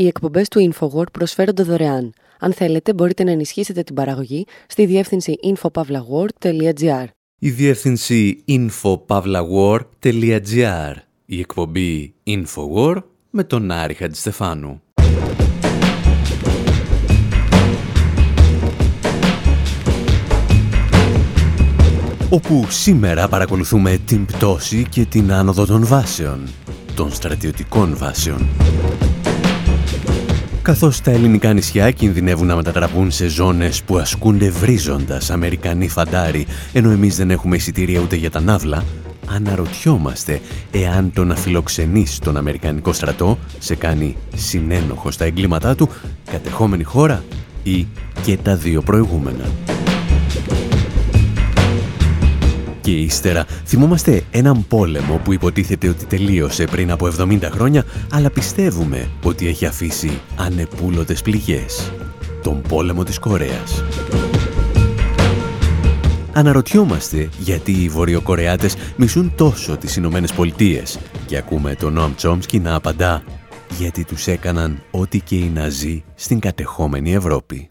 Οι εκπομπές του InfoWord προσφέρονται δωρεάν. Αν θέλετε, μπορείτε να ενισχύσετε την παραγωγή στη διεύθυνση infopavlagor.gr. Η διεύθυνση infopavlagor.gr. Η εκπομπή InfoWord με τον Άρη Χατζηστεφάνου. όπου σήμερα παρακολουθούμε την πτώση και την άνοδο των βάσεων, των στρατιωτικών βάσεων. Καθώς τα ελληνικά νησιά κινδυνεύουν να μετατραπούν σε ζώνες που ασκούνται βρίζοντας Αμερικανοί φαντάροι, ενώ εμείς δεν έχουμε εισιτήρια ούτε για τα ναύλα, αναρωτιόμαστε εάν το να φιλοξενείς τον Αμερικανικό στρατό σε κάνει συνένοχο στα εγκλήματά του, κατεχόμενη χώρα ή και τα δύο προηγούμενα. Και ύστερα θυμόμαστε έναν πόλεμο που υποτίθεται ότι τελείωσε πριν από 70 χρόνια, αλλά πιστεύουμε ότι έχει αφήσει ανεπούλωτες πληγές. Τον πόλεμο της Κορέας. Αναρωτιόμαστε γιατί οι Βορειοκορεάτες μισούν τόσο τις Ηνωμένες Πολιτείες και ακούμε τον Νόαμ Τσόμσκι να απαντά γιατί τους έκαναν ό,τι και οι Ναζί στην κατεχόμενη Ευρώπη.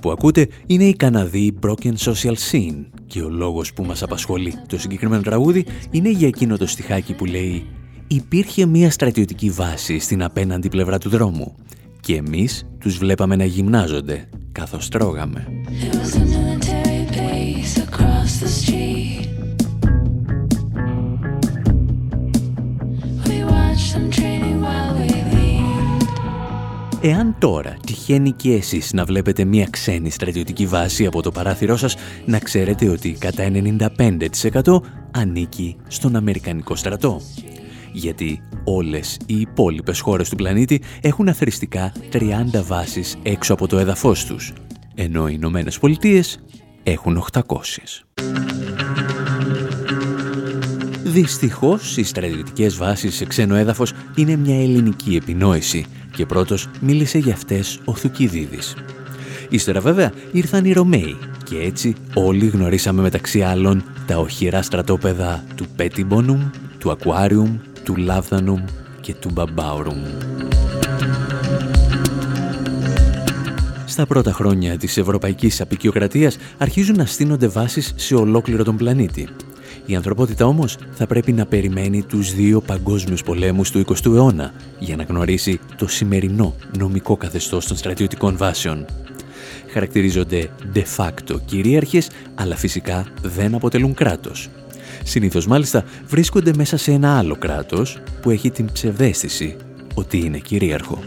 Που ακούτε είναι η Καναδή Broken Social Scene και ο λόγος που μας απασχολεί το συγκεκριμένο τραγούδι είναι για εκείνο το στιχάκι που λέει «Υπήρχε μια στρατιωτική βάση στην απέναντι πλευρά του δρόμου και εμείς τους βλέπαμε να γυμνάζονται καθώς τρώγαμε». Εάν τώρα τυχαίνει και εσείς να βλέπετε μια ξένη στρατιωτική βάση από το παράθυρό σας, να ξέρετε ότι κατά 95% ανήκει στον Αμερικανικό στρατό. Γιατί όλες οι υπόλοιπες χώρες του πλανήτη έχουν αθρηστικά 30 βάσεις έξω από το έδαφος τους, ενώ οι Ηνωμένες Πολιτείες έχουν 800. Δυστυχώς, οι στρατιωτικές βάσεις σε ξένο έδαφος είναι μια ελληνική επινόηση και πρώτος μίλησε για αυτές ο Θουκυδίδης. Ύστερα βέβαια ήρθαν οι Ρωμαίοι και έτσι όλοι γνωρίσαμε μεταξύ άλλων τα οχυρά στρατόπεδα του Πέτιμπονουμ, του Ακουάριουμ, του Λάβδανουμ και του Μπαμπάουρουμ. Στα πρώτα χρόνια της ευρωπαϊκής απεικιοκρατίας αρχίζουν να στείνονται βάσεις σε ολόκληρο τον πλανήτη η ανθρωπότητα όμως θα πρέπει να περιμένει τους δύο παγκόσμιους πολέμους του 20ου αιώνα για να γνωρίσει το σημερινό νομικό καθεστώς των στρατιωτικών βάσεων. Χαρακτηρίζονται de facto κυρίαρχες, αλλά φυσικά δεν αποτελούν κράτος. Συνήθως μάλιστα βρίσκονται μέσα σε ένα άλλο κράτος που έχει την ψευδέστηση ότι είναι κυρίαρχο.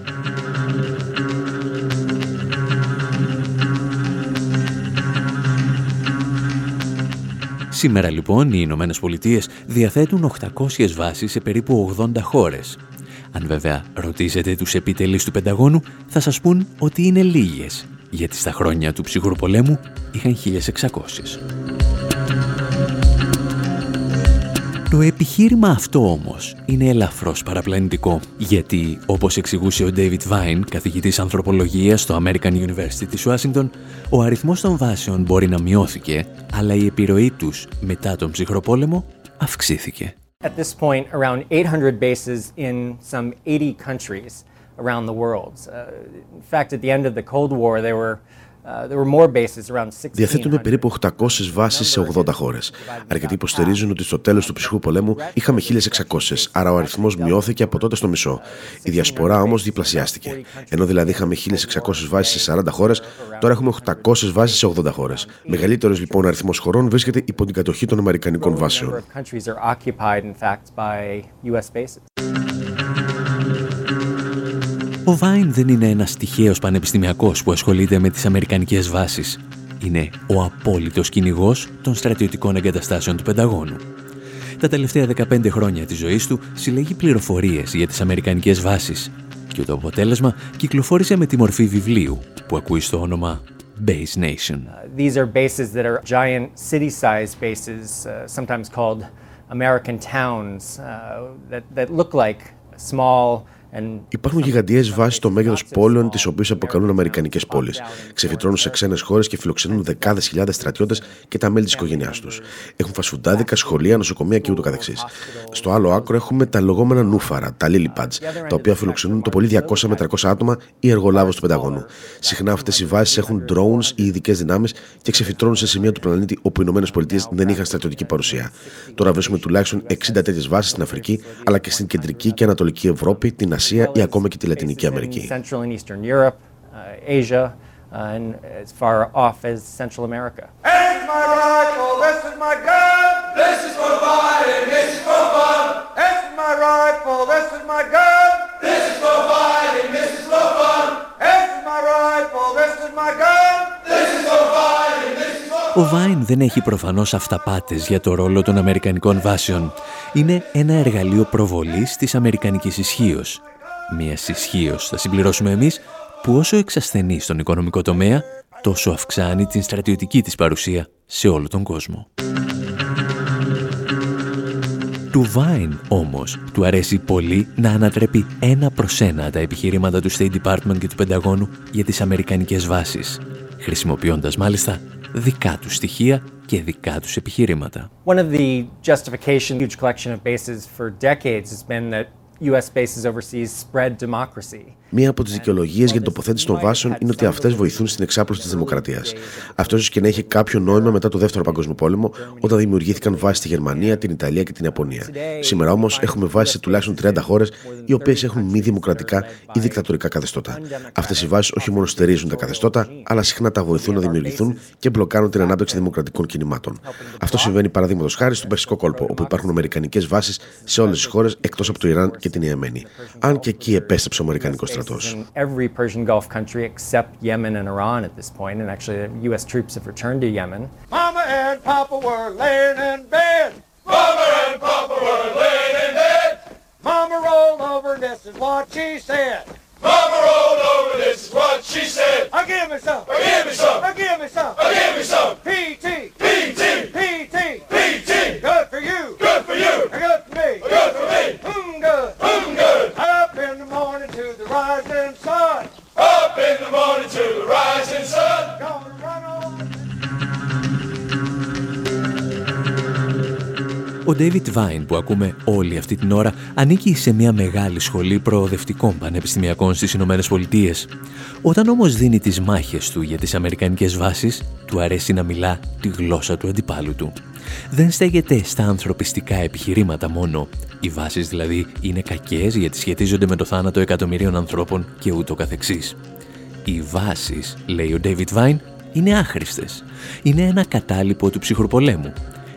Σήμερα λοιπόν οι Ηνωμένες Πολιτείες διαθέτουν 800 βάσεις σε περίπου 80 χώρες. Αν βέβαια ρωτήσετε τους επιτελείς του Πενταγώνου θα σας πούν ότι είναι λίγες, γιατί στα χρόνια του ψυχρού πολέμου είχαν 1600. Το επιχείρημα αυτό όμως είναι ελαφρώς παραπλανητικό, γιατί όπως εξηγούσε ο David Vine, καθηγητής ανθρωπολογίας στο American University της Ουάσιγκτον, ο αριθμός των βάσεων μπορεί να μειώθηκε, αλλά η επιρροή τους μετά τον ψυχροπόλεμο αυξήθηκε. At this point, around 800 bases in some 80 countries around the world. Uh, in fact, at the end of the Cold War, there were Uh, Διαθέτουμε περίπου 800 βάσεις σε 80 χώρες. Αρκετοί υποστηρίζουν ότι στο τέλος του ψυχρού πολέμου είχαμε 1.600, άρα ο αριθμός μειώθηκε από τότε στο μισό. Η διασπορά όμως διπλασιάστηκε. Ενώ δηλαδή είχαμε 1.600 βάσεις σε 40 χώρες, τώρα έχουμε 800 βάσεις σε 80 χώρες. Μεγαλύτερος λοιπόν αριθμός χωρών βρίσκεται υπό την κατοχή των Αμερικανικών βάσεων. Ο Βάιν δεν είναι ένας τυχαίος πανεπιστημιακός που ασχολείται με τις αμερικανικές βάσεις. Είναι ο απόλυτος κυνηγός των στρατιωτικών εγκαταστάσεων του Πενταγώνου. Τα τελευταία 15 χρόνια της ζωής του συλλέγει πληροφορίες για τις αμερικανικές βάσεις και το αποτέλεσμα κυκλοφόρησε με τη μορφή βιβλίου που ακούει στο όνομα Base Nation. Uh, these are bases that are giant city-sized bases, uh, sometimes called American towns, uh, that, that look like small Υπάρχουν γιγαντιές βάσεις στο μέγεθος πόλεων, τις οποίες αποκαλούν Αμερικανικές πόλεις. Ξεφυτρώνουν σε ξένες χώρες και φιλοξενούν δεκάδες χιλιάδες στρατιώτες και τα μέλη της οικογένειάς τους. Έχουν φασφουντάδικα, σχολεία, νοσοκομεία και ούτω καθεξής. Στο άλλο άκρο έχουμε τα λεγόμενα νούφαρα, τα lily pads, τα οποία φιλοξενούν το πολύ 200 με 300 άτομα ή εργολάβου του Πενταγώνου. Συχνά αυτές οι βάσεις έχουν drones ή ειδικές δυνάμεις και ξεφυτρώνουν σε σημεία του πλανήτη όπου οι ΗΠΑ δεν είχαν στρατιωτική παρουσία. Τώρα βρίσκουμε τουλάχιστον 60 τέτοιες βάσεις στην Αφρική, αλλά και στην κεντρική και ανατολική Ευρώπη, την Ασία ή ακόμα και τη Λατινική Αμερική. Ο Βάιν δεν έχει προφανώς αυταπάτες για το ρόλο των Αμερικανικών βάσεων. Είναι ένα εργαλείο προβολής της Αμερικανικής ισχύως μιας ισχύως, θα συμπληρώσουμε εμείς, που όσο εξασθενεί στον οικονομικό τομέα, τόσο αυξάνει την στρατιωτική της παρουσία σε όλο τον κόσμο. Του Βάιν όμως του αρέσει πολύ να ανατρέπει ένα προς ένα τα επιχειρήματα του State Department και του Πενταγώνου για τις αμερικανικές βάσεις, χρησιμοποιώντας μάλιστα δικά τους στοιχεία και δικά τους επιχειρήματα. One of the justification huge collection of bases for decades has been that US bases overseas spread democracy. Μία από τις δικαιολογίες για την τοποθέτηση των βάσεων είναι ότι αυτές βοηθούν στην εξάπλωση της δημοκρατίας. Αυτό ίσως και να έχει κάποιο νόημα μετά το Δεύτερο Παγκόσμιο Πόλεμο, όταν δημιουργήθηκαν βάσεις στη Γερμανία, την Ιταλία και την Ιαπωνία. Σήμερα όμως έχουμε βάσεις σε τουλάχιστον 30 χώρες, οι οποίες έχουν μη δημοκρατικά ή δικτατορικά καθεστώτα. Αυτές οι βάσεις όχι μόνο στερίζουν τα καθεστώτα, αλλά συχνά τα βοηθούν να δημιουργηθούν και μπλοκάρουν την ανάπτυξη δημοκρατικών κινημάτων. Αυτό συμβαίνει παραδείγματος χάρη στον Περσικό κόλπο, όπου υπάρχουν Αμερικανικές βάσεις σε όλες τις χώρες εκτός από το Ιράν και την Ιεμένη. Αν και εκεί επέστρεψε ο Αμερικανικός στρατός. In David Vine που ακούμε όλη αυτή την ώρα ανήκει σε μια μεγάλη σχολή προοδευτικών πανεπιστημιακών στις Ηνωμένες Πολιτείες. Όταν όμως δίνει τις μάχες του για τις αμερικανικές βάσεις, του αρέσει να μιλά τη γλώσσα του αντιπάλου του. Δεν στέγεται στα ανθρωπιστικά επιχειρήματα μόνο. Οι βάσεις δηλαδή είναι κακές γιατί σχετίζονται με το θάνατο εκατομμυρίων ανθρώπων και ούτω καθεξής. Οι βάσεις, λέει ο David Vine, είναι άχρηστες. Είναι ένα κατάλοιπο του ψυχροπολέμου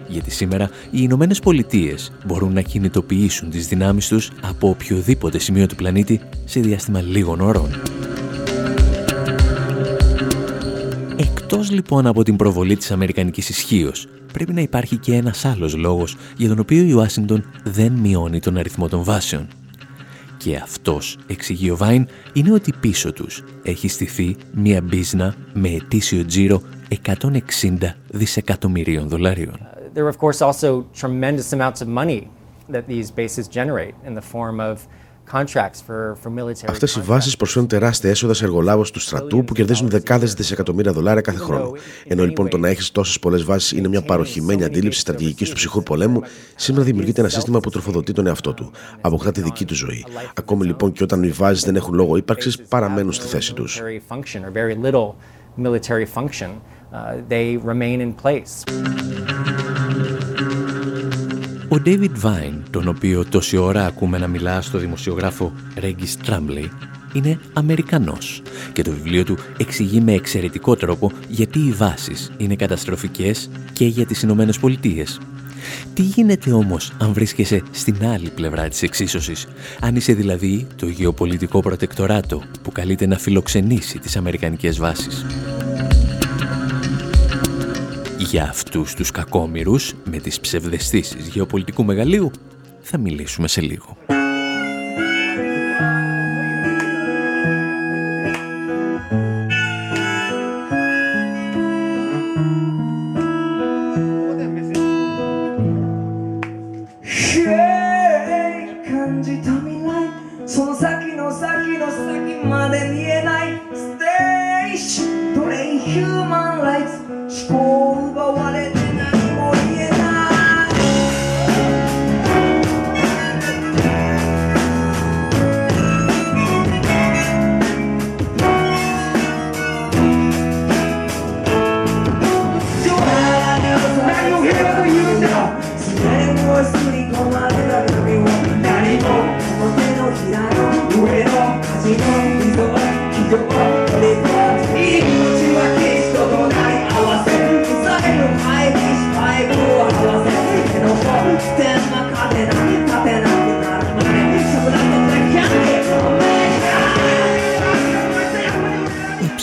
γιατί σήμερα οι Ηνωμένες Πολιτείες μπορούν να κινητοποιήσουν τις δυνάμεις τους από οποιοδήποτε σημείο του πλανήτη σε διάστημα λίγων ώρων. Εκτός λοιπόν από την προβολή της Αμερικανικής ισχύως, πρέπει να υπάρχει και ένας άλλος λόγος για τον οποίο η Ουάσιντον δεν μειώνει τον αριθμό των βάσεων. Και αυτός, εξηγεί ο Βάιν, είναι ότι πίσω τους έχει στηθεί μια μπίζνα με ετήσιο τζίρο 160 δισεκατομμυρίων δολαρίων there are, of course, also tremendous amounts of money that these bases generate in the form of Αυτές οι βάσεις προσφέρουν τεράστια έσοδα σε εργολάβους του στρατού που κερδίζουν δεκάδες δισεκατομμύρια δολάρια κάθε χρόνο. Ενώ λοιπόν το να έχεις τόσες πολλές βάσεις είναι μια παροχημένη αντίληψη στρατηγικής του ψυχρού πολέμου, σήμερα δημιουργείται ένα σύστημα που τροφοδοτεί τον εαυτό του. Αποκτά τη δική του ζωή. Ακόμη λοιπόν και όταν οι βάσεις δεν έχουν λόγο ύπαρξης, παραμένουν στη θέση τους. Ο David Vine, τον οποίο τόση ώρα ακούμε να μιλά στο δημοσιογράφο Regis Tremblay, είναι Αμερικανός και το βιβλίο του εξηγεί με εξαιρετικό τρόπο γιατί οι βάσεις είναι καταστροφικές και για τις Ηνωμένες Πολιτείες. Τι γίνεται όμως αν βρίσκεσαι στην άλλη πλευρά της εξίσωσης, αν είσαι δηλαδή το γεωπολιτικό προτεκτοράτο που καλείται να φιλοξενήσει τις Αμερικανικές βάσεις; Για αυτούς τους κακόμοιρους με τις ψευδεστήσεις γεωπολιτικού μεγαλείου θα μιλήσουμε σε λίγο.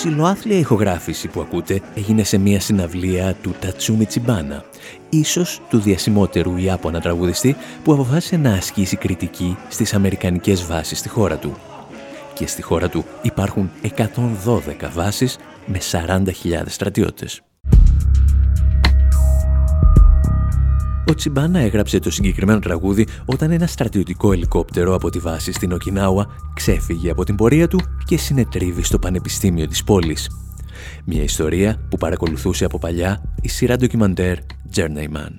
Ψηλοάθλια ηχογράφηση που ακούτε έγινε σε μια συναυλία του Τατσούμι Τσιμπάνα, ίσως του διασημότερου Ιάπωνα τραγουδιστή που αποφάσισε να ασκήσει κριτική στις αμερικανικές βάσεις στη χώρα του. Και στη χώρα του υπάρχουν 112 βάσεις με 40.000 στρατιώτες. Ο Τσιμπάνα έγραψε το συγκεκριμένο τραγούδι όταν ένα στρατιωτικό ελικόπτερο από τη βάση στην Οκινάουα ξέφυγε από την πορεία του και συνετρίβει στο πανεπιστήμιο της πόλης. Μια ιστορία που παρακολουθούσε από παλιά η σειρά ντοκιμαντέρ Journeyman.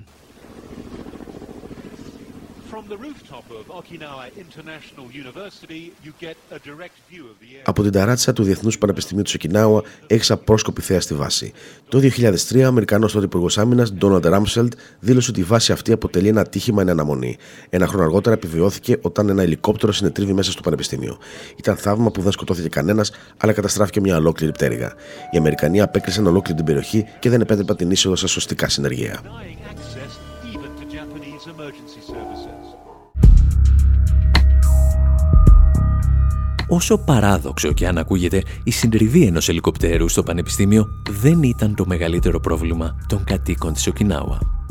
Από την ταράτσα του Διεθνούς Πανεπιστημίου του Οκινάουα έχεις απρόσκοπη θέα στη βάση. Το 2003, ο Αμερικανός τότε Υπουργό Άμυνας, Ντόναλντ Ράμσελτ, δήλωσε ότι η βάση αυτή αποτελεί ένα ατύχημα εν αναμονή. Ένα χρόνο αργότερα επιβιώθηκε όταν ένα ελικόπτερο συνετρίβει μέσα στο Πανεπιστήμιο. Ήταν θαύμα που δεν σκοτώθηκε κανένας, αλλά καταστράφηκε μια ολόκληρη πτέρυγα. Οι Αμερικανοί απέκρισαν ολόκληρη την περιοχή και δεν επέτρεπαν την είσοδο σε σωστικά συνεργεία. Όσο παράδοξο και αν ακούγεται, η συντριβή ενός ελικοπτέρου στο Πανεπιστήμιο δεν ήταν το μεγαλύτερο πρόβλημα των κατοίκων της Οκινάουα.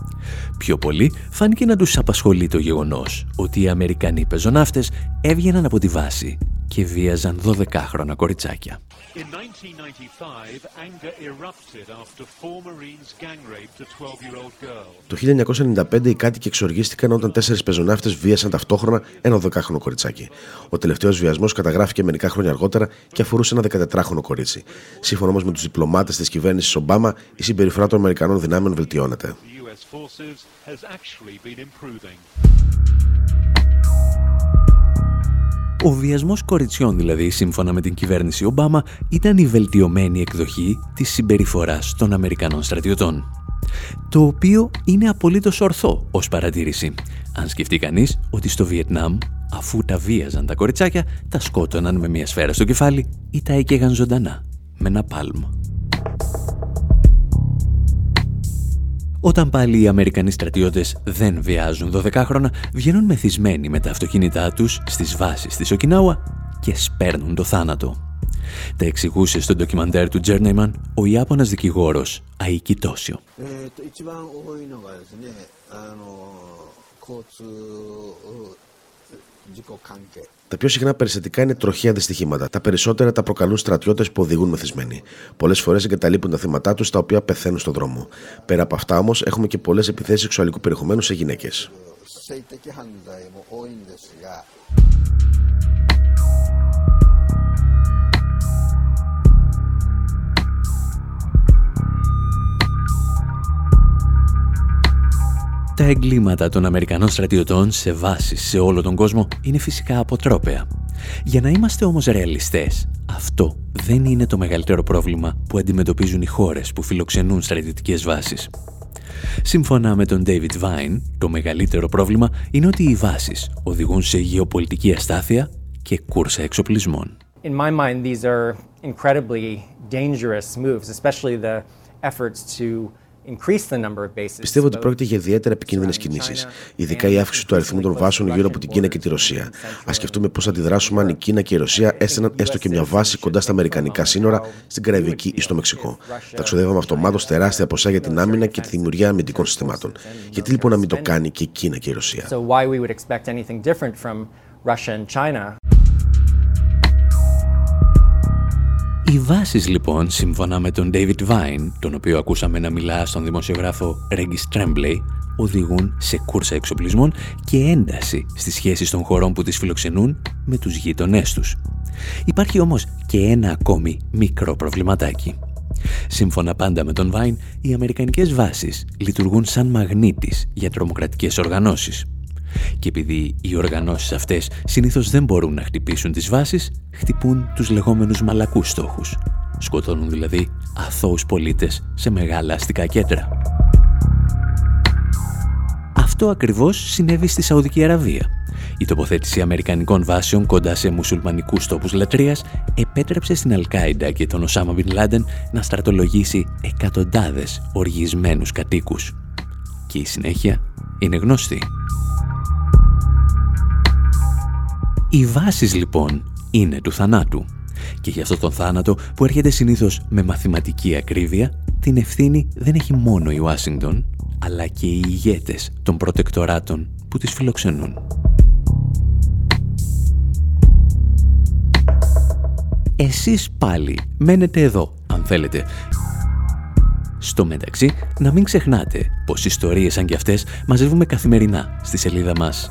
Πιο πολύ φάνηκε να τους απασχολεί το γεγονός ότι οι Αμερικανοί πεζοναύτες έβγαιναν από τη βάση και βίαζαν 12χρονα κοριτσάκια. Το 1995 οι κάτοικοι εξοργίστηκαν όταν τέσσερις πεζοναύτες βίασαν ταυτόχρονα ένα 12χρονο κοριτσάκι. Ο τελευταίος βιασμός καταγράφηκε μερικά χρόνια αργότερα και αφορούσε ένα 14χρονο κορίτσι. Σύμφωνα όμως με τους διπλωμάτες της κυβέρνησης Ομπάμα, η συμπεριφορά των Αμερικανών δυνάμεων βελτιώνεται. Ο βιασμός κοριτσιών δηλαδή, σύμφωνα με την κυβέρνηση Ομπάμα, ήταν η βελτιωμένη εκδοχή της συμπεριφοράς των Αμερικανών στρατιωτών. Το οποίο είναι απολύτως ορθό ως παρατήρηση. Αν σκεφτεί κανείς ότι στο Βιετνάμ, αφού τα βίαζαν τα κοριτσάκια, τα σκότωναν με μια σφαίρα στο κεφάλι ή τα έκαιγαν ζωντανά με ένα πάλμα. Όταν πάλι οι Αμερικανοί στρατιώτες δεν βιάζουν 12 χρόνια, βγαίνουν μεθυσμένοι με τα αυτοκίνητά τους στις βάσεις της Οκινάουα και σπέρνουν το θάνατο. Τα εξηγούσε στο ντοκιμαντέρ του Τζέρνεϊμαν ο Ιάπωνας δικηγόρος Αϊκή Τόσιο. Τα πιο συχνά περιστατικά είναι τροχαία δυστυχήματα. Τα περισσότερα τα προκαλούν στρατιώτες που οδηγούν μεθυσμένοι. Πολλές φορές εγκαταλείπουν τα θύματά τους τα οποία πεθαίνουν στον δρόμο. Πέρα από αυτά όμως έχουμε και πολλές επιθέσεις σεξουαλικού περιεχομένου σε γυναίκες. Τα εγκλήματα των Αμερικανών στρατιωτών σε βάσεις σε όλο τον κόσμο είναι φυσικά αποτρόπαια. Για να είμαστε όμως ρεαλιστές, αυτό δεν είναι το μεγαλύτερο πρόβλημα που αντιμετωπίζουν οι χώρες που φιλοξενούν στρατιωτικές βάσεις. Σύμφωνα με τον David Vine, το μεγαλύτερο πρόβλημα είναι ότι οι βάσεις οδηγούν σε γεωπολιτική αστάθεια και κούρσα εξοπλισμών. In my mind, these are incredibly dangerous moves, especially the efforts to Πιστεύω ότι πρόκειται για ιδιαίτερα επικίνδυνες κινήσεις, ειδικά η αύξηση του αριθμού των βάσεων γύρω από την Κίνα και τη Ρωσία. Α σκεφτούμε πώς θα αντιδράσουμε αν η Κίνα και η Ρωσία έστεναν έστω και μια βάση κοντά στα Αμερικανικά σύνορα, στην Καραϊβική ή στο Μεξικό. Θα ξοδεύαμε αυτομάτως τεράστια ποσά για την άμυνα και τη δημιουργία αμυντικών συστημάτων. Γιατί λοιπόν να μην το κάνει και η Κίνα και η Ρωσία; Οι βάσεις λοιπόν, σύμφωνα με τον David Vine, τον οποίο ακούσαμε να μιλά στον δημοσιογράφο Regis Tremblay, οδηγούν σε κούρσα εξοπλισμών και ένταση στις σχέσεις των χωρών που τις φιλοξενούν με τους γείτονές τους. Υπάρχει όμως και ένα ακόμη μικρό προβληματάκι. Σύμφωνα πάντα με τον Vine, οι αμερικανικές βάσεις λειτουργούν σαν μαγνήτης για τρομοκρατικές οργανώσεις. Και επειδή οι οργανώσεις αυτές συνήθως δεν μπορούν να χτυπήσουν τις βάσεις, χτυπούν τους λεγόμενους μαλακούς στόχους. Σκοτώνουν δηλαδή αθώους πολίτες σε μεγάλα αστικά κέντρα. Αυτό ακριβώς συνέβη στη Σαουδική Αραβία. Η τοποθέτηση αμερικανικών βάσεων κοντά σε μουσουλμανικούς τόπους λατρείας επέτρεψε στην Αλκάιντα και τον Οσάμα Μπιν Λάντεν να στρατολογήσει εκατοντάδες οργισμένους κατοίκους. Και η συνέχεια είναι γνωστή. Οι βάσεις λοιπόν είναι του θανάτου. Και για αυτό τον θάνατο που έρχεται συνήθως με μαθηματική ακρίβεια, την ευθύνη δεν έχει μόνο η Ουάσιγκτον, αλλά και οι ηγέτες των προτεκτοράτων που τις φιλοξενούν. Εσείς πάλι μένετε εδώ, αν θέλετε. Στο μεταξύ, να μην ξεχνάτε πως ιστορίες σαν κι αυτές μαζεύουμε καθημερινά στη σελίδα μας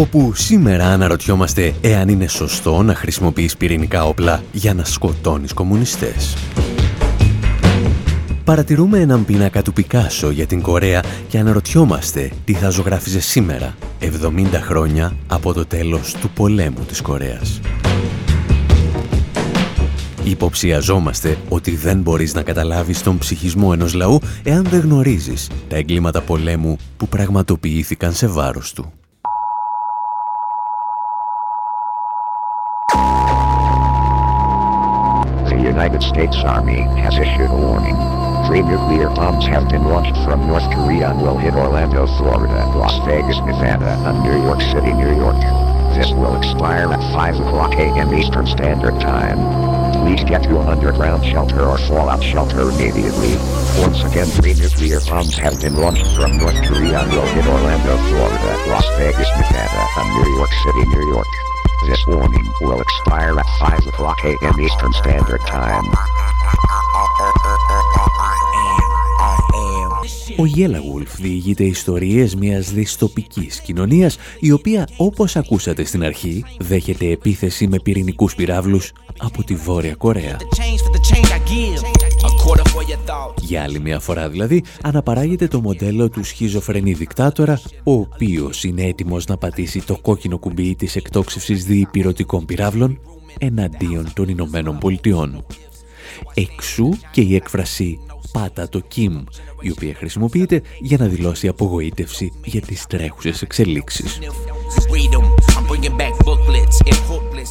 όπου σήμερα αναρωτιόμαστε εάν είναι σωστό να χρησιμοποιείς πυρηνικά όπλα για να σκοτώνεις κομμουνιστές. Παρατηρούμε έναν πίνακα του Πικάσο για την Κορέα και αναρωτιόμαστε τι θα ζωγράφιζε σήμερα, 70 χρόνια από το τέλος του πολέμου της Κορέας. Υποψιαζόμαστε ότι δεν μπορείς να καταλάβεις τον ψυχισμό ενός λαού εάν δεν γνωρίζεις τα εγκλήματα πολέμου που πραγματοποιήθηκαν σε βάρος του. United States Army has issued a warning. Three nuclear bombs have been launched from North Korea and will hit Orlando, Florida, Las Vegas, Nevada, and New York City, New York. This will expire at 5 o'clock a.m. Eastern Standard Time. Please get to an underground shelter or fallout shelter immediately. Once again, three nuclear bombs have been launched from North Korea and will hit Orlando, Florida, Las Vegas, Nevada, and New York City, New York. This warning will expire at 5 o'clock a.m. Eastern Standard Time. Ο Γέλαγουλφ διηγείται ιστορίες μιας δυστοπικής κοινωνίας η οποία όπως ακούσατε στην αρχή δέχεται επίθεση με πυρηνικούς πυράβλους από τη Βόρεια Κορέα. Για άλλη μια φορά δηλαδή αναπαράγεται το μοντέλο του σχιζοφρενή δικτάτορα ο οποίος είναι έτοιμος να πατήσει το κόκκινο κουμπί της εκτόξευσης διυπηρωτικών πυράβλων εναντίον των Ηνωμένων Πολιτειών. Εξού και η έκφραση «πάτα το Κιμ», η οποία χρησιμοποιείται για να δηλώσει απογοήτευση για τις τρέχουσες εξελίξεις.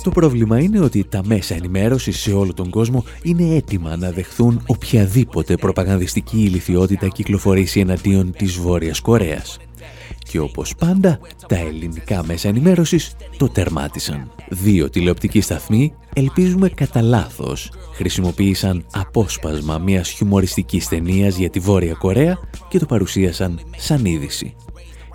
Το πρόβλημα είναι ότι τα μέσα ενημέρωσης σε όλο τον κόσμο είναι έτοιμα να δεχθούν οποιαδήποτε προπαγανδιστική ηλικιότητα κυκλοφορήσει εναντίον της Βόρειας Κορέας. Και όπως πάντα, τα ελληνικά μέσα ενημέρωσης το τερμάτισαν. Δύο τηλεοπτικοί σταθμοί, ελπίζουμε κατά λάθος, χρησιμοποίησαν απόσπασμα μιας χιουμοριστικής ταινίας για τη Βόρεια Κορέα και το παρουσίασαν σαν είδηση.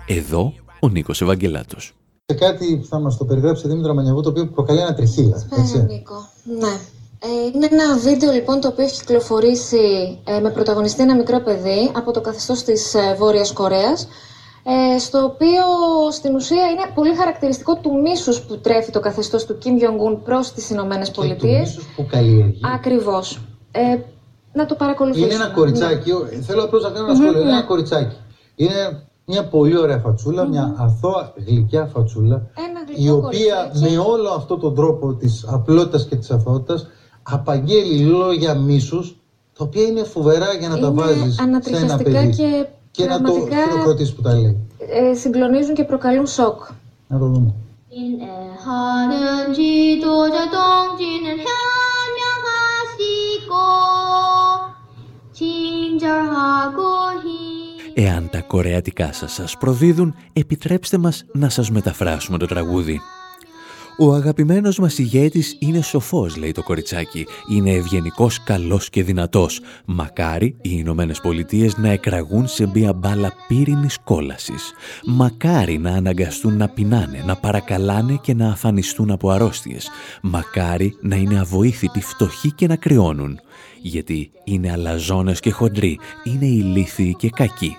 Εδώ ο Νίκος Ευαγγελάτος. Σε κάτι που θα μας το περιγράψει Δήμητρα Μανιαβού, το οποίο προκαλεί ανατριχίλα. Νίκο. Ναι. Ε, είναι ένα βίντεο λοιπόν το οποίο έχει κυκλοφορήσει ε, με πρωταγωνιστή ένα μικρό παιδί από το καθεστώς της ε, Βόρειας Κορέας ε, στο οποίο στην ουσία είναι πολύ χαρακτηριστικό του μίσους που τρέφει το καθεστώς του Κιμ Jong-un προς τις Ηνωμένες Πολιτείες. Του που καλλιεργεί. Ακριβώς. Ε, να το παρακολουθήσουμε. Είναι ένα κοριτσάκι, ναι. θέλω απλώς να κάνω ένα σχόλιο, είναι ένα ναι. κοριτσάκι. Είναι μια πολύ ωραία μια αθώα γλυκιά φατσούλα, η οποία με όλο αυτό τον τρόπο της απλότητας και της αθωότητας απαγγέλει λόγια μίσους, τα οποία είναι φοβερά για να τα βάζεις σε ένα παιδί. Και και να το χειροκροτήσει που τα λέει. Ε, συγκλονίζουν και προκαλούν σοκ. Να το δούμε. Εάν τα κορεατικά σας σας προδίδουν, επιτρέψτε μας να σας μεταφράσουμε το τραγούδι. Ο αγαπημένος μας ηγέτης είναι σοφός, λέει το κοριτσάκι. Είναι ευγενικός, καλός και δυνατός. Μακάρι οι Ηνωμένες Πολιτείες να εκραγούν σε μια μπάλα πύρινης κόλασης. Μακάρι να αναγκαστούν να πεινάνε, να παρακαλάνε και να αφανιστούν από αρρώστιες. Μακάρι να είναι αβοήθητοι, φτωχοί και να κρυώνουν. Γιατί είναι αλαζόνες και χοντροί, είναι ηλίθιοι και κακοί.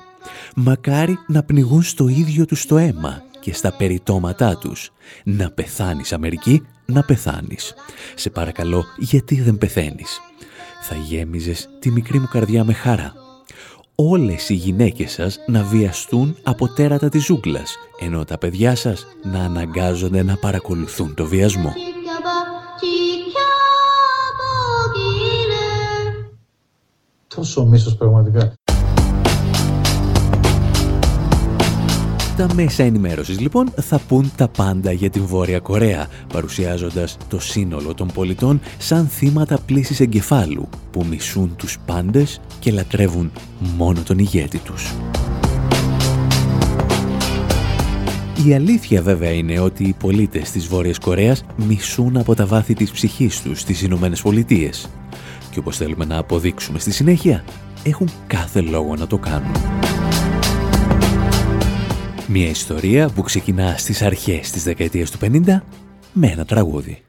Μακάρι να πνιγούν στο ίδιο τους το αίμα και στα περιτώματά τους. Να πεθάνεις Αμερική, να πεθάνεις. Σε παρακαλώ, γιατί δεν πεθαίνεις. Θα γέμιζες τη μικρή μου καρδιά με χαρά. Όλες οι γυναίκες σας να βιαστούν από τέρατα της ζούγκλας, ενώ τα παιδιά σας να αναγκάζονται να παρακολουθούν το βιασμό. Τόσο μίσος πραγματικά. Τα μέσα ενημέρωσης λοιπόν θα πούν τα πάντα για την Βόρεια Κορέα, παρουσιάζοντας το σύνολο των πολιτών σαν θύματα πλήσης εγκεφάλου που μισούν τους πάντες και λατρεύουν μόνο τον ηγέτη τους. Η αλήθεια βέβαια είναι ότι οι πολίτες της Βόρειας Κορέας μισούν από τα βάθη της ψυχής τους τις Ηνωμένες Πολιτείες. Και όπως θέλουμε να αποδείξουμε στη συνέχεια, έχουν κάθε λόγο να το κάνουν. Μια ιστορία που ξεκινά στις αρχές της δεκαετίας του 50 με ένα τραγούδι.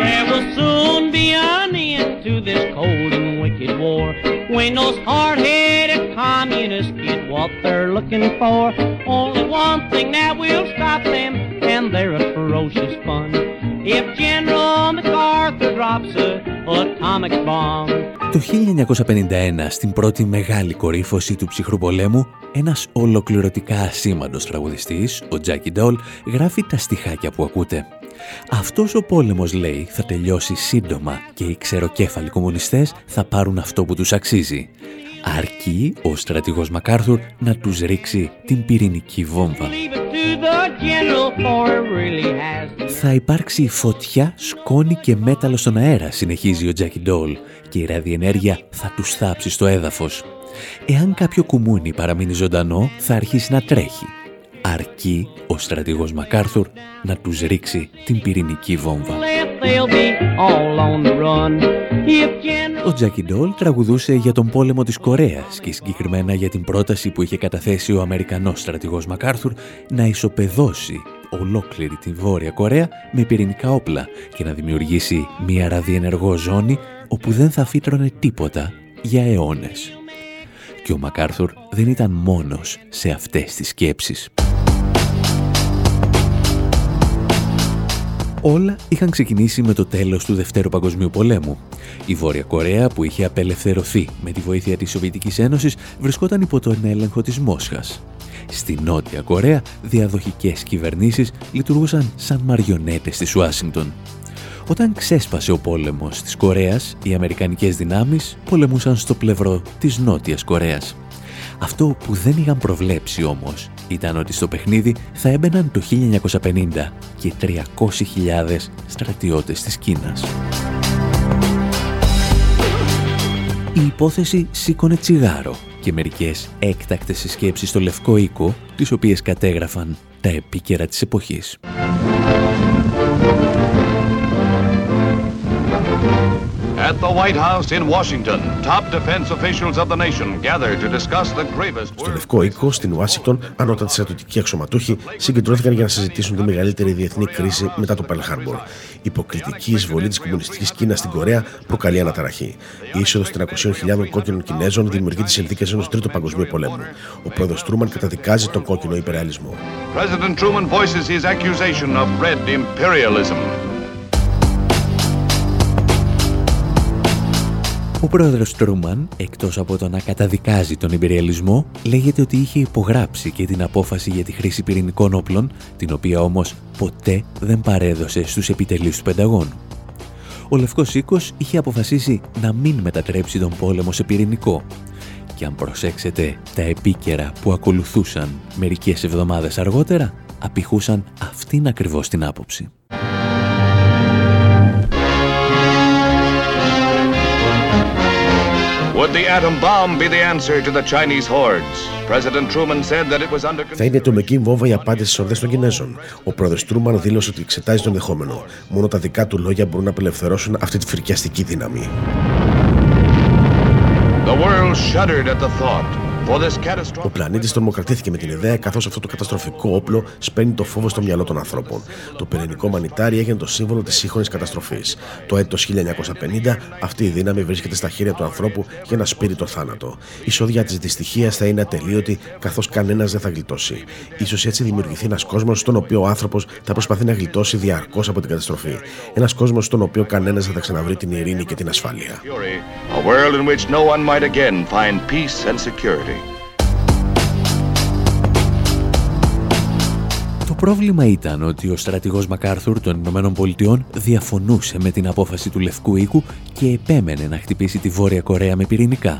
There will soon be an end to this cold and wicked war when those hard-headed communists get what they're looking for. Only one thing that will stop them and they're a ferocious fun. If General MacArthur drops a atomic bomb το 1951, στην πρώτη μεγάλη κορύφωση του ψυχρού πολέμου, ένας ολοκληρωτικά ασήμαντος τραγουδιστής, ο Τζάκι Ντόλ, γράφει τα στιχάκια που ακούτε. Αυτός ο πόλεμος, λέει, θα τελειώσει σύντομα και οι ξεροκέφαλοι κομμουνιστές θα πάρουν αυτό που τους αξίζει. Αρκεί ο στρατηγός Μακάρθουρ να τους ρίξει την πυρηνική βόμβα. Θα υπάρξει φωτιά, σκόνη και μέταλλο στον αέρα, συνεχίζει ο Τζάκι Ντόλ, και η ραδιενέργεια θα τους θάψει στο έδαφος. Εάν κάποιο κουμούνι παραμείνει ζωντανό, θα αρχίσει να τρέχει. Αρκεί ο στρατηγός Μακάρθουρ να τους ρίξει την πυρηνική βόμβα. Ο Τζάκι Ντόλ τραγουδούσε για τον πόλεμο της Κορέας και συγκεκριμένα για την πρόταση που είχε καταθέσει ο Αμερικανός στρατηγός Μακάρθουρ να ισοπεδώσει ολόκληρη τη Βόρεια Κορέα με πυρηνικά όπλα και να δημιουργήσει μια ραδιενεργό ζώνη όπου δεν θα φύτρωνε τίποτα για αιώνες. Και ο Μακάρθουρ δεν ήταν μόνος σε αυτές τις σκέψεις. Όλα είχαν ξεκινήσει με το τέλος του Δευτέρου Παγκοσμίου Πολέμου. Η Βόρεια Κορέα που είχε απελευθερωθεί με τη βοήθεια της Σοβιετικής Ένωσης βρισκόταν υπό τον έλεγχο της Μόσχας. Στη Νότια Κορέα διαδοχικές κυβερνήσεις λειτουργούσαν σαν μαριονέτες της Ουάσιγκτον. Όταν ξέσπασε ο πόλεμος της Κορέας, οι Αμερικανικές δυνάμεις πολεμούσαν στο πλευρό της Νότιας Κορέας. Αυτό που δεν είχαν προβλέψει όμως ήταν ότι στο παιχνίδι θα έμπαιναν το 1950 και 300.000 στρατιώτες της Κίνας. Η υπόθεση σήκωνε τσιγάρο και μερικές έκτακτες συσκέψεις στο Λευκό Οίκο, τις οποίες κατέγραφαν τα επίκαιρα της εποχής. At the White House in Washington, top defense officials of the nation gathered to discuss the gravest... Στο Λευκό Οίκο, στην Ουάσιγκτον, ανώτατοι στρατιωτικοί αξιωματούχοι συγκεντρώθηκαν για να συζητήσουν τη μεγαλύτερη διεθνή κρίση μετά το Pearl Harbor. Η υποκριτική εισβολή της κομμουνιστικής Κίνας στην Κορέα προκαλεί αναταραχή. Η είσοδος 300.000 κόκκινων Κινέζων δημιουργεί τις συνθήκες ενός τρίτου παγκοσμίου πολέμου. Ο πρόεδρος Τρούμαν καταδικάζει τον κόκκινο υπερεαλισμό. President Truman voices his accusation of red imperialism. Ο πρόεδρος Τρούμαν, εκτός από το να καταδικάζει τον υπεριαλισμό, λέγεται ότι είχε υπογράψει και την απόφαση για τη χρήση πυρηνικών όπλων, την οποία όμως ποτέ δεν παρέδωσε στους επιτελείς του Πενταγώνου. Ο Λευκός Οίκος είχε αποφασίσει να μην μετατρέψει τον πόλεμο σε πυρηνικό. Και αν προσέξετε, τα επίκαιρα που ακολουθούσαν μερικές εβδομάδες αργότερα, απηχούσαν αυτήν ακριβώς την άποψη. Θα είναι το μεκή βόμβα η απάντηση στι ορδές των Κινέζων. Ο πρόεδρος Τρούμαν δήλωσε ότι εξετάζει τον δεχόμενο. Μόνο τα δικά του λόγια μπορούν να απελευθερώσουν αυτή τη φρικιαστική δύναμη. The world shuddered at the thought ο πλανήτης τρομοκρατήθηκε με την ιδέα καθώς αυτό το καταστροφικό όπλο σπαίνει το φόβο στο μυαλό των ανθρώπων. Το πυρηνικό μανιτάρι έγινε το σύμβολο της σύγχρονης καταστροφής. Το έτος 1950 αυτή η δύναμη βρίσκεται στα χέρια του ανθρώπου για να σπείρει το θάνατο. Η σόδια της δυστυχίας θα είναι ατελείωτη καθώς κανένας δεν θα γλιτώσει. σω έτσι δημιουργηθεί ένας κόσμος στον οποίο ο άνθρωπος θα προσπαθεί να γλιτώσει διαρκώς από την καταστροφή. Ένας κόσμος στον οποίο κανένας δεν θα ξαναβρει την ειρήνη και την ασφάλεια. Το πρόβλημα ήταν ότι ο στρατηγός Μακάρθουρ των Ηνωμένων Πολιτειών διαφωνούσε με την απόφαση του Λευκού Οίκου και επέμενε να χτυπήσει τη Βόρεια Κορέα με πυρηνικά.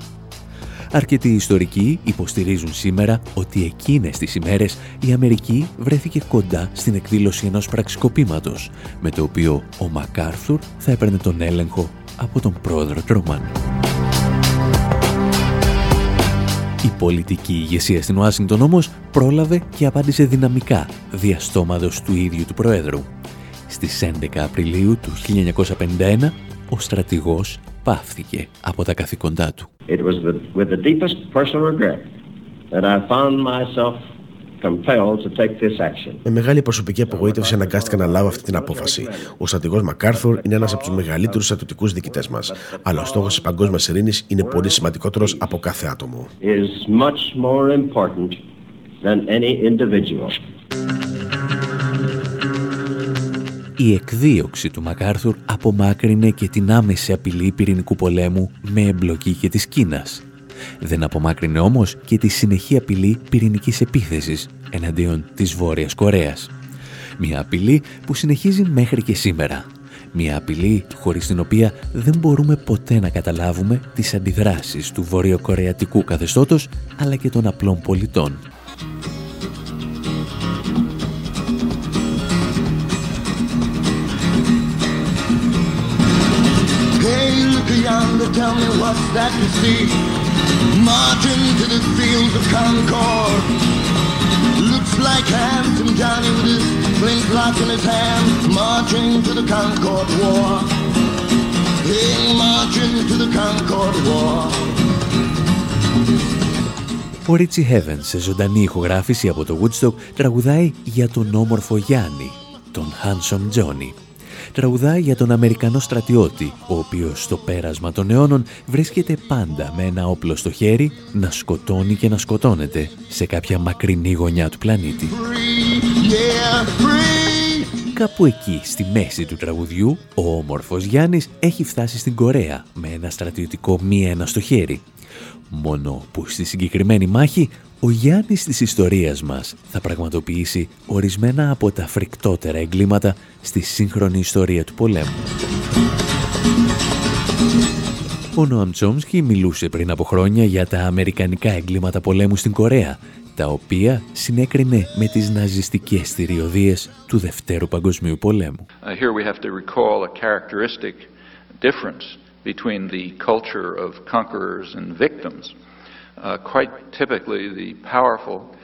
Αρκετοί ιστορικοί υποστηρίζουν σήμερα ότι εκείνες τις ημέρες η Αμερική βρέθηκε κοντά στην εκδήλωση ενός πραξικοπήματος, με το οποίο ο Μακάρθουρ θα έπαιρνε τον έλεγχο από τον πρόεδρο Τρόμαν. Η πολιτική ηγεσία στην Ουάσιγκτον όμως πρόλαβε και απάντησε δυναμικά διαστόματος του ίδιου του Προέδρου. Στις 11 Απριλίου του 1951 ο στρατηγός πάυθηκε από τα καθήκοντά του. It was with the deepest personal regret that I found myself με μεγάλη προσωπική απογοήτευση αναγκάστηκα να λάβω αυτή την απόφαση. Ο στρατηγός Μακάρθουρ είναι ένας από τους μεγαλύτερους στρατιωτικούς διοικητές μας. Αλλά ο στόχος της παγκόσμιας ειρήνης είναι πολύ σημαντικότερος από κάθε άτομο. Η εκδίωξη του Μακάρθουρ απομάκρυνε και την άμεση απειλή πυρηνικού πολέμου με εμπλοκή και της Κίνας δεν απομάκρυνε όμως και τη συνεχή απειλή πυρηνικής επίθεσης εναντίον της Βόρειας Κορέας. Μια απειλή που συνεχίζει μέχρι και σήμερα. Μια απειλή χωρίς την οποία δεν μπορούμε ποτέ να καταλάβουμε τις αντιδράσεις του βορειοκορεατικού καθεστώτος αλλά και των απλών πολιτών. tell me what's that you see Marching to the fields of Concord. Looks like handsome Johnny with his flintlock in his hand. Marching to the Concord War. Hey, marching to the Concord War. Ο Ρίτσι Heaven σε ζωντανή ηχογράφηση από το Woodstock τραγουδάει για τον όμορφο Γιάννη, τον Handsome Johnny τραγουδάει για τον Αμερικανό στρατιώτη, ο οποίος στο πέρασμα των αιώνων βρίσκεται πάντα με ένα όπλο στο χέρι να σκοτώνει και να σκοτώνεται σε κάποια μακρινή γωνιά του πλανήτη. Κάπου εκεί, στη μέση του τραγουδιού, ο όμορφος Γιάννης έχει φτάσει στην Κορέα με ένα στρατιωτικό μία ένα στο χέρι. Μόνο που στη συγκεκριμένη μάχη ο Γιάννης της ιστορίας μας θα πραγματοποιήσει ορισμένα από τα φρικτότερα εγκλήματα στη σύγχρονη ιστορία του πολέμου. Ο Νοαμ Τσόμσκι μιλούσε πριν από χρόνια για τα αμερικανικά εγκλήματα πολέμου στην Κορέα, τα οποία συνέκρινε με τις ναζιστικές θηριωδίες του Δευτέρου Παγκοσμίου Πολέμου. Uh, here we have to recall a characteristic difference between the culture of conquerors and victims. Uh, quite typically the powerful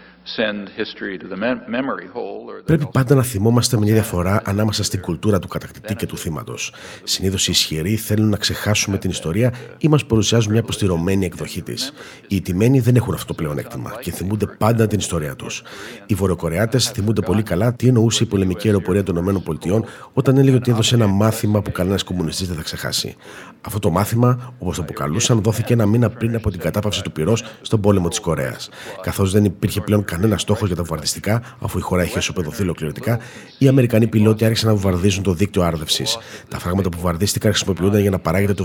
Πρέπει πάντα να θυμόμαστε μια διαφορά ανάμεσα στην κουλτούρα του κατακτητή και του θύματος. Συνήθως οι ισχυροί θέλουν να ξεχάσουμε την ιστορία ή μας παρουσιάζουν μια αποστηρωμένη εκδοχή της. Οι ιτημένοι δεν έχουν αυτό το πλεονέκτημα και θυμούνται πάντα την ιστορία τους. Οι Βορειοκορεάτες θυμούνται πολύ καλά τι εννοούσε η πολεμική αεροπορία των ΗΠΑ όταν έλεγε ότι έδωσε ένα μάθημα που κανένας κομμουνιστής δεν θα ξεχάσει. Αυτό το μάθημα, όπως το αποκαλούσαν, δόθηκε ένα μήνα πριν από την κατάπαυση του πυρός στον πόλεμο της Κορέας. Καθώς δεν υπήρχε πλέον κανένα στόχος για τα βομβαρδιστικά, αφού η χώρα είχε ισοπεδωθεί ολοκληρωτικά, οι Αμερικανοί πιλότοι άρχισαν να βομβαρδίζουν το δίκτυο άρδευσης. Τα φράγματα που βομβαρδίστηκαν χρησιμοποιούνταν για να παράγεται το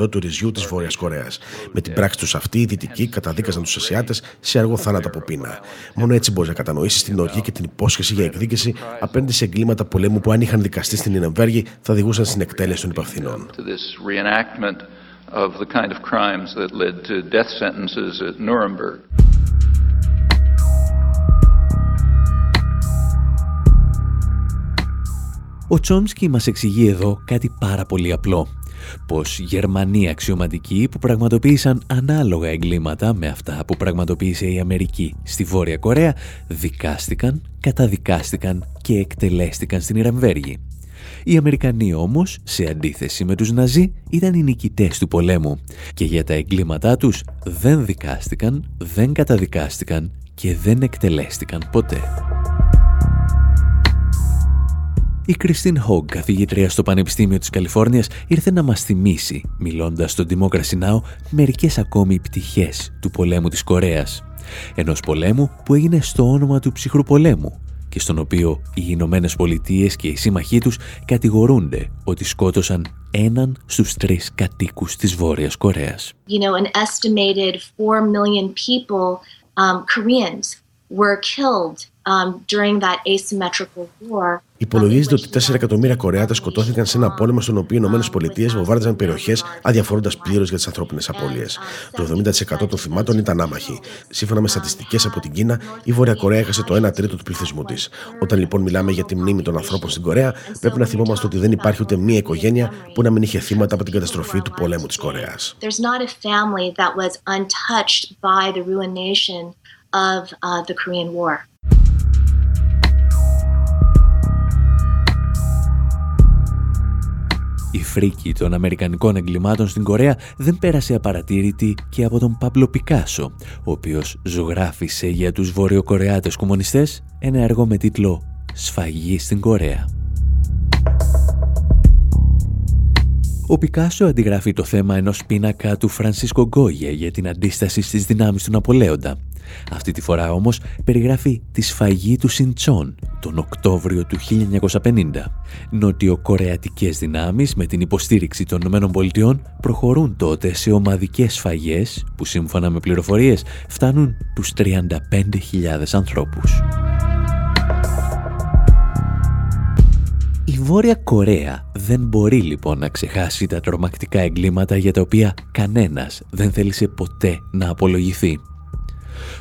75% του ρυζιού της Βόρειας Κορέας. Με την πράξη τους αυτή, οι Δυτικοί καταδίκαζαν τους Ασιάτες σε αργό θάνατο από πείνα. Μόνο έτσι μπορείς να κατανοήσεις την οργή και την υπόσχεση για εκδίκηση απέναντι σε εγκλήματα πολέμου που αν είχαν δικαστεί στην Ινεμβέργη θα οδηγούσαν στην εκτέλεση των υπευθυνών. of the kind of crimes that led to death sentences at Nuremberg. Ο Τσόμσκι μας εξηγεί εδώ κάτι πάρα πολύ απλό. Πως Γερμανοί αξιωματικοί που πραγματοποίησαν ανάλογα εγκλήματα με αυτά που πραγματοποίησε η Αμερική στη Βόρεια Κορέα δικάστηκαν, καταδικάστηκαν και εκτελέστηκαν στην Ιραμβέργη. Οι Αμερικανοί όμως, σε αντίθεση με τους Ναζί, ήταν οι νικητές του πολέμου και για τα εγκλήματά τους δεν δικάστηκαν, δεν καταδικάστηκαν και δεν εκτελέστηκαν ποτέ. Η Κριστίν Χόγκ, καθηγήτρια στο Πανεπιστήμιο της Καλιφόρνιας, ήρθε να μας θυμίσει, μιλώντας στο Democracy Now, μερικές ακόμη πτυχές του πολέμου της Κορέας. Ενός πολέμου που έγινε στο όνομα του ψυχρού πολέμου και στον οποίο οι Ηνωμένες Πολιτείες και οι σύμμαχοί τους κατηγορούνται ότι σκότωσαν έναν στους τρεις κατοίκους της Βόρειας Κορέας. You know, an estimated 4 million people, um, Koreans, were killed um, during that asymmetrical war. Υπολογίζεται ότι 4 εκατομμύρια Κορεάτες σκοτώθηκαν σε ένα πόλεμο στον οποίο οι ΗΠΑ βομβάρδιζαν περιοχές αδιαφορώντας πλήρως για τις ανθρώπινες απώλειες. Το 70% των θυμάτων ήταν άμαχοι. Σύμφωνα με στατιστικές από την Κίνα, η Βόρεια Κορέα έχασε το 1 τρίτο του πληθυσμού της. Όταν λοιπόν μιλάμε για τη μνήμη των ανθρώπων στην Κορέα, πρέπει να θυμόμαστε ότι δεν υπάρχει ούτε μία οικογένεια που να μην είχε θύματα από την καταστροφή του πολέμου της Κορέας. of uh, the Korean War. Η φρίκη των Αμερικανικών εγκλημάτων στην Κορέα δεν πέρασε απαρατήρητη και από τον Παμπλο Πικάσο, ο οποίος ζωγράφισε για τους βορειοκορεάτες κομμουνιστές ένα έργο με τίτλο «Σφαγή στην Κορέα». Ο Πικάσο αντιγράφει το θέμα ενός πίνακα του Φρανσίσκο Γκόγια για την αντίσταση στις δυνάμεις του Ναπολέοντα. Αυτή τη φορά όμως περιγράφει τη σφαγή του Σιντσόν τον Οκτώβριο του 1950. Νοτιοκορεατικές δυνάμεις με την υποστήριξη των ΗΠΑ προχωρούν τότε σε ομαδικές σφαγές που σύμφωνα με πληροφορίες φτάνουν τους 35.000 ανθρώπους. Η Βόρεια Κορέα δεν μπορεί λοιπόν να ξεχάσει τα τρομακτικά εγκλήματα για τα οποία κανένας δεν θέλησε ποτέ να απολογηθεί.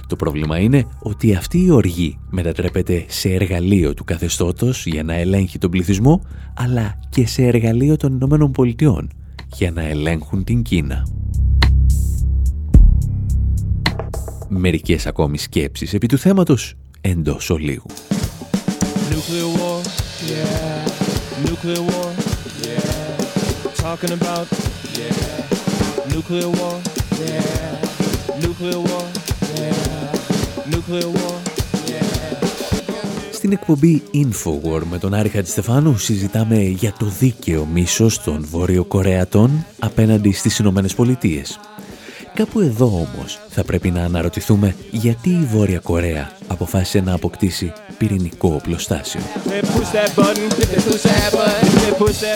Το πρόβλημα είναι ότι αυτή η οργή μετατρέπεται σε εργαλείο του καθεστώτος για να ελέγχει τον πληθυσμό, αλλά και σε εργαλείο των Ηνωμένων Πολιτειών για να ελέγχουν την Κίνα. Μερικές ακόμη σκέψεις επί του θέματος εντός ολίγου. Nuclear war, yeah. Nuclear war, yeah. Talking about, yeah. Nuclear war, yeah. Nuclear war, στην εκπομπή Infowar με τον Άρη Χατζηστεφάνου συζητάμε για το δίκαιο μίσος των Βόρειο-Κορεατών απέναντι στις Ηνωμένες Πολιτείες. Κάπου εδώ όμως θα πρέπει να αναρωτηθούμε γιατί η Βόρεια Κορέα αποφάσισε να αποκτήσει πυρηνικό οπλοστάσιο.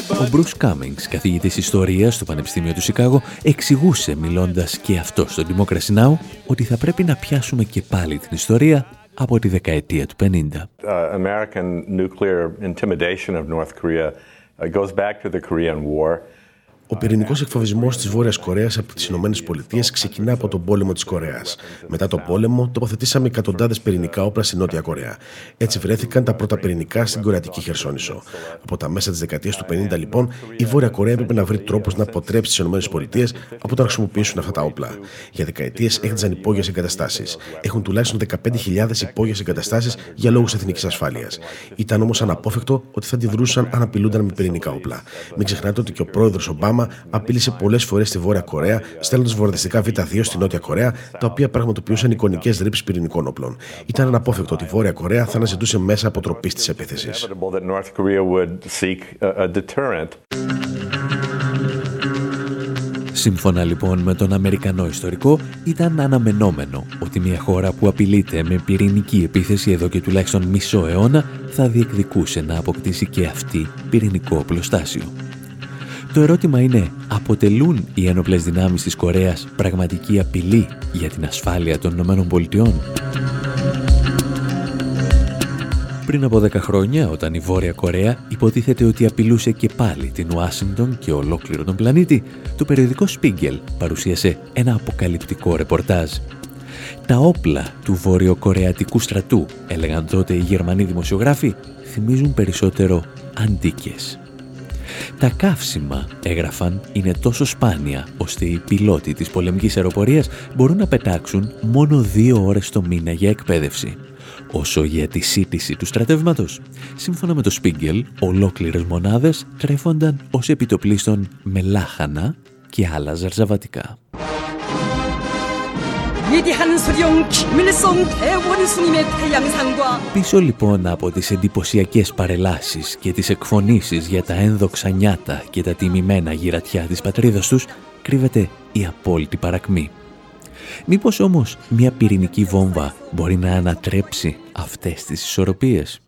Ο Bruce Cummings, καθηγητής ιστορίας στο Πανεπιστήμιο του Σικάγο, εξηγούσε μιλώντας και αυτό στο Democracy Now! ότι θα πρέπει να πιάσουμε και πάλι την ιστορία από τη δεκαετία του 50. Uh, American nuclear intimidation of North Korea uh, goes back to the Korean War. Ο πυρηνικός εκφοβισμός της Βόρειας Κορέας από τις ΗΠΑ ξεκινά από τον πόλεμο της Κορέας. Μετά τον πόλεμο, τοποθετήσαμε εκατοντάδες πυρηνικά όπλα στη Νότια Κορέα. Έτσι βρέθηκαν τα πρώτα πυρηνικά στην Κορεατική Χερσόνησο. Από τα μέσα της δεκαετίας του 50, λοιπόν, η Βόρεια Κορέα έπρεπε να βρει τρόπους να αποτρέψει τις ΗΠΑ από το να χρησιμοποιήσουν αυτά τα όπλα. Για δεκαετίες έχτιζαν υπόγειες εγκαταστάσεις. Έχουν τουλάχιστον 15.000 υπόγειες εγκαταστάσεις για λόγους εθνικής ασφάλειας. Ήταν όμως αναπόφευκτο ότι θα αντιδρούσαν αν απειλούνταν με πυρηνικά όπλα. Μην ξεχνάτε ότι και ο πρόεδρος Ομπάμα απείλησε πολλές φορές στη Βόρεια Κορέα, στέλνοντας βορειοδυτικά Β2 στη Νότια Κορέα, τα οποία πραγματοποιούσαν εικονικές ρήψεις πυρηνικών όπλων. Ήταν αναπόφευκτο ότι η Βόρεια Κορέα θα αναζητούσε μέσα αποτροπής της επίθεσης. Σύμφωνα λοιπόν με τον Αμερικανό ιστορικό, ήταν αναμενόμενο ότι μια χώρα που απειλείται με πυρηνική επίθεση εδώ και τουλάχιστον μισό αιώνα θα διεκδικούσε να αποκτήσει και αυτή πυρηνικό οπλοστάσιο. Το ερώτημα είναι, αποτελούν οι ένοπλες δυνάμεις της Κορέας πραγματική απειλή για την ασφάλεια των Ηνωμένων Πολιτειών; Πριν από 10 χρόνια, όταν η Βόρεια Κορέα υποτίθεται ότι απειλούσε και πάλι την Ουάσιγκτον και ολόκληρο τον πλανήτη, το περιοδικό Spiegel παρουσίασε ένα αποκαλυπτικό ρεπορτάζ. Τα όπλα του βορειοκορεατικού στρατού, έλεγαν τότε οι Γερμανοί δημοσιογράφοι, θυμίζουν περισσότερο αντίκες. Τα καύσιμα, έγραφαν, είναι τόσο σπάνια, ώστε οι πιλότοι της πολεμικής αεροπορίας μπορούν να πετάξουν μόνο δύο ώρες το μήνα για εκπαίδευση. Όσο για τη σύντηση του στρατεύματος, σύμφωνα με το Σπίγκελ, ολόκληρες μονάδες τρέφονταν ως επιτοπλίστων με λάχανα και άλλα ζαρζαβατικά. Πίσω λοιπόν από τις εντυπωσιακές παρελάσεις και τις εκφωνήσεις για τα ένδοξα νιάτα και τα τιμημένα γυρατιά της πατρίδας τους κρύβεται η απόλυτη παρακμή. Μήπως όμως μια πυρηνική βόμβα μπορεί να ανατρέψει αυτές τις ισορροπίες;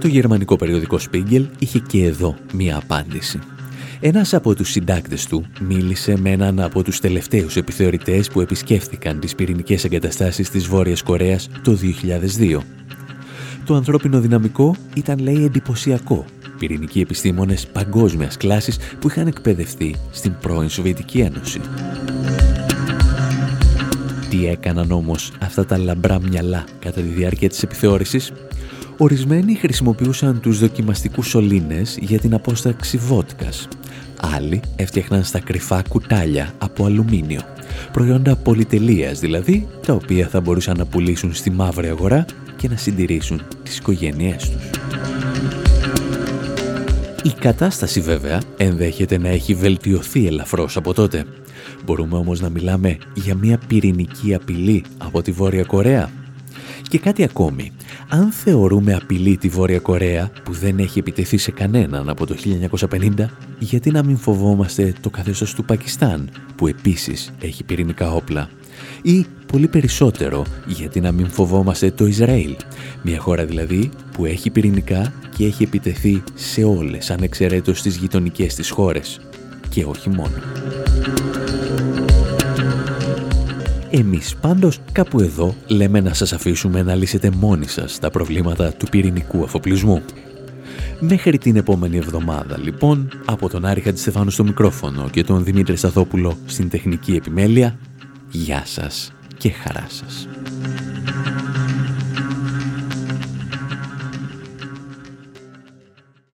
Το γερμανικό περιοδικό Spiegel είχε και εδώ μία απάντηση. Ένας από τους συντάκτες του μίλησε με έναν από τους τελευταίους επιθεωρητές που επισκέφθηκαν τις πυρηνικές εγκαταστάσεις της Βόρειας Κορέας το 2002. Το ανθρώπινο δυναμικό ήταν, λέει, εντυπωσιακό. Πυρηνικοί επιστήμονες παγκόσμιας κλάσης που είχαν εκπαιδευτεί στην πρώην Σοβιετική Ένωση. Τι έκαναν όμως αυτά τα λαμπρά μυαλά κατά τη διάρκεια της επιθεώρησης; Ορισμένοι χρησιμοποιούσαν τους δοκιμαστικούς σωλήνες για την απόσταξη βότκας. Άλλοι έφτιαχναν στα κρυφά κουτάλια από αλουμίνιο. Προϊόντα πολυτελείας δηλαδή, τα οποία θα μπορούσαν να πουλήσουν στη μαύρη αγορά και να συντηρήσουν τις οικογένειές τους. Η κατάσταση βέβαια ενδέχεται να έχει βελτιωθεί ελαφρώς από τότε. Μπορούμε όμως να μιλάμε για μια πυρηνική απειλή από τη Βόρεια Κορέα. Και κάτι ακόμη. Αν θεωρούμε απειλή τη Βόρεια Κορέα που δεν έχει επιτεθεί σε κανέναν από το 1950, γιατί να μην φοβόμαστε το καθεστώς του Πακιστάν που επίσης έχει πυρηνικά όπλα; Ή πολύ περισσότερο γιατί να μην φοβόμαστε το Ισραήλ, μια χώρα δηλαδή που έχει πυρηνικά και έχει επιτεθεί σε όλες ανεξαιρέτως τις γειτονικές της χώρες και όχι μόνο. Εμείς πάντως κάπου εδώ λέμε να σας αφήσουμε να λύσετε μόνοι σας τα προβλήματα του πυρηνικού αφοπλισμού. Μέχρι την επόμενη εβδομάδα λοιπόν, από τον Άρη Χατζηστεφάνου στο μικρόφωνο και τον Δημήτρη Σταθόπουλο στην τεχνική επιμέλεια, γεια σας και χαρά σας.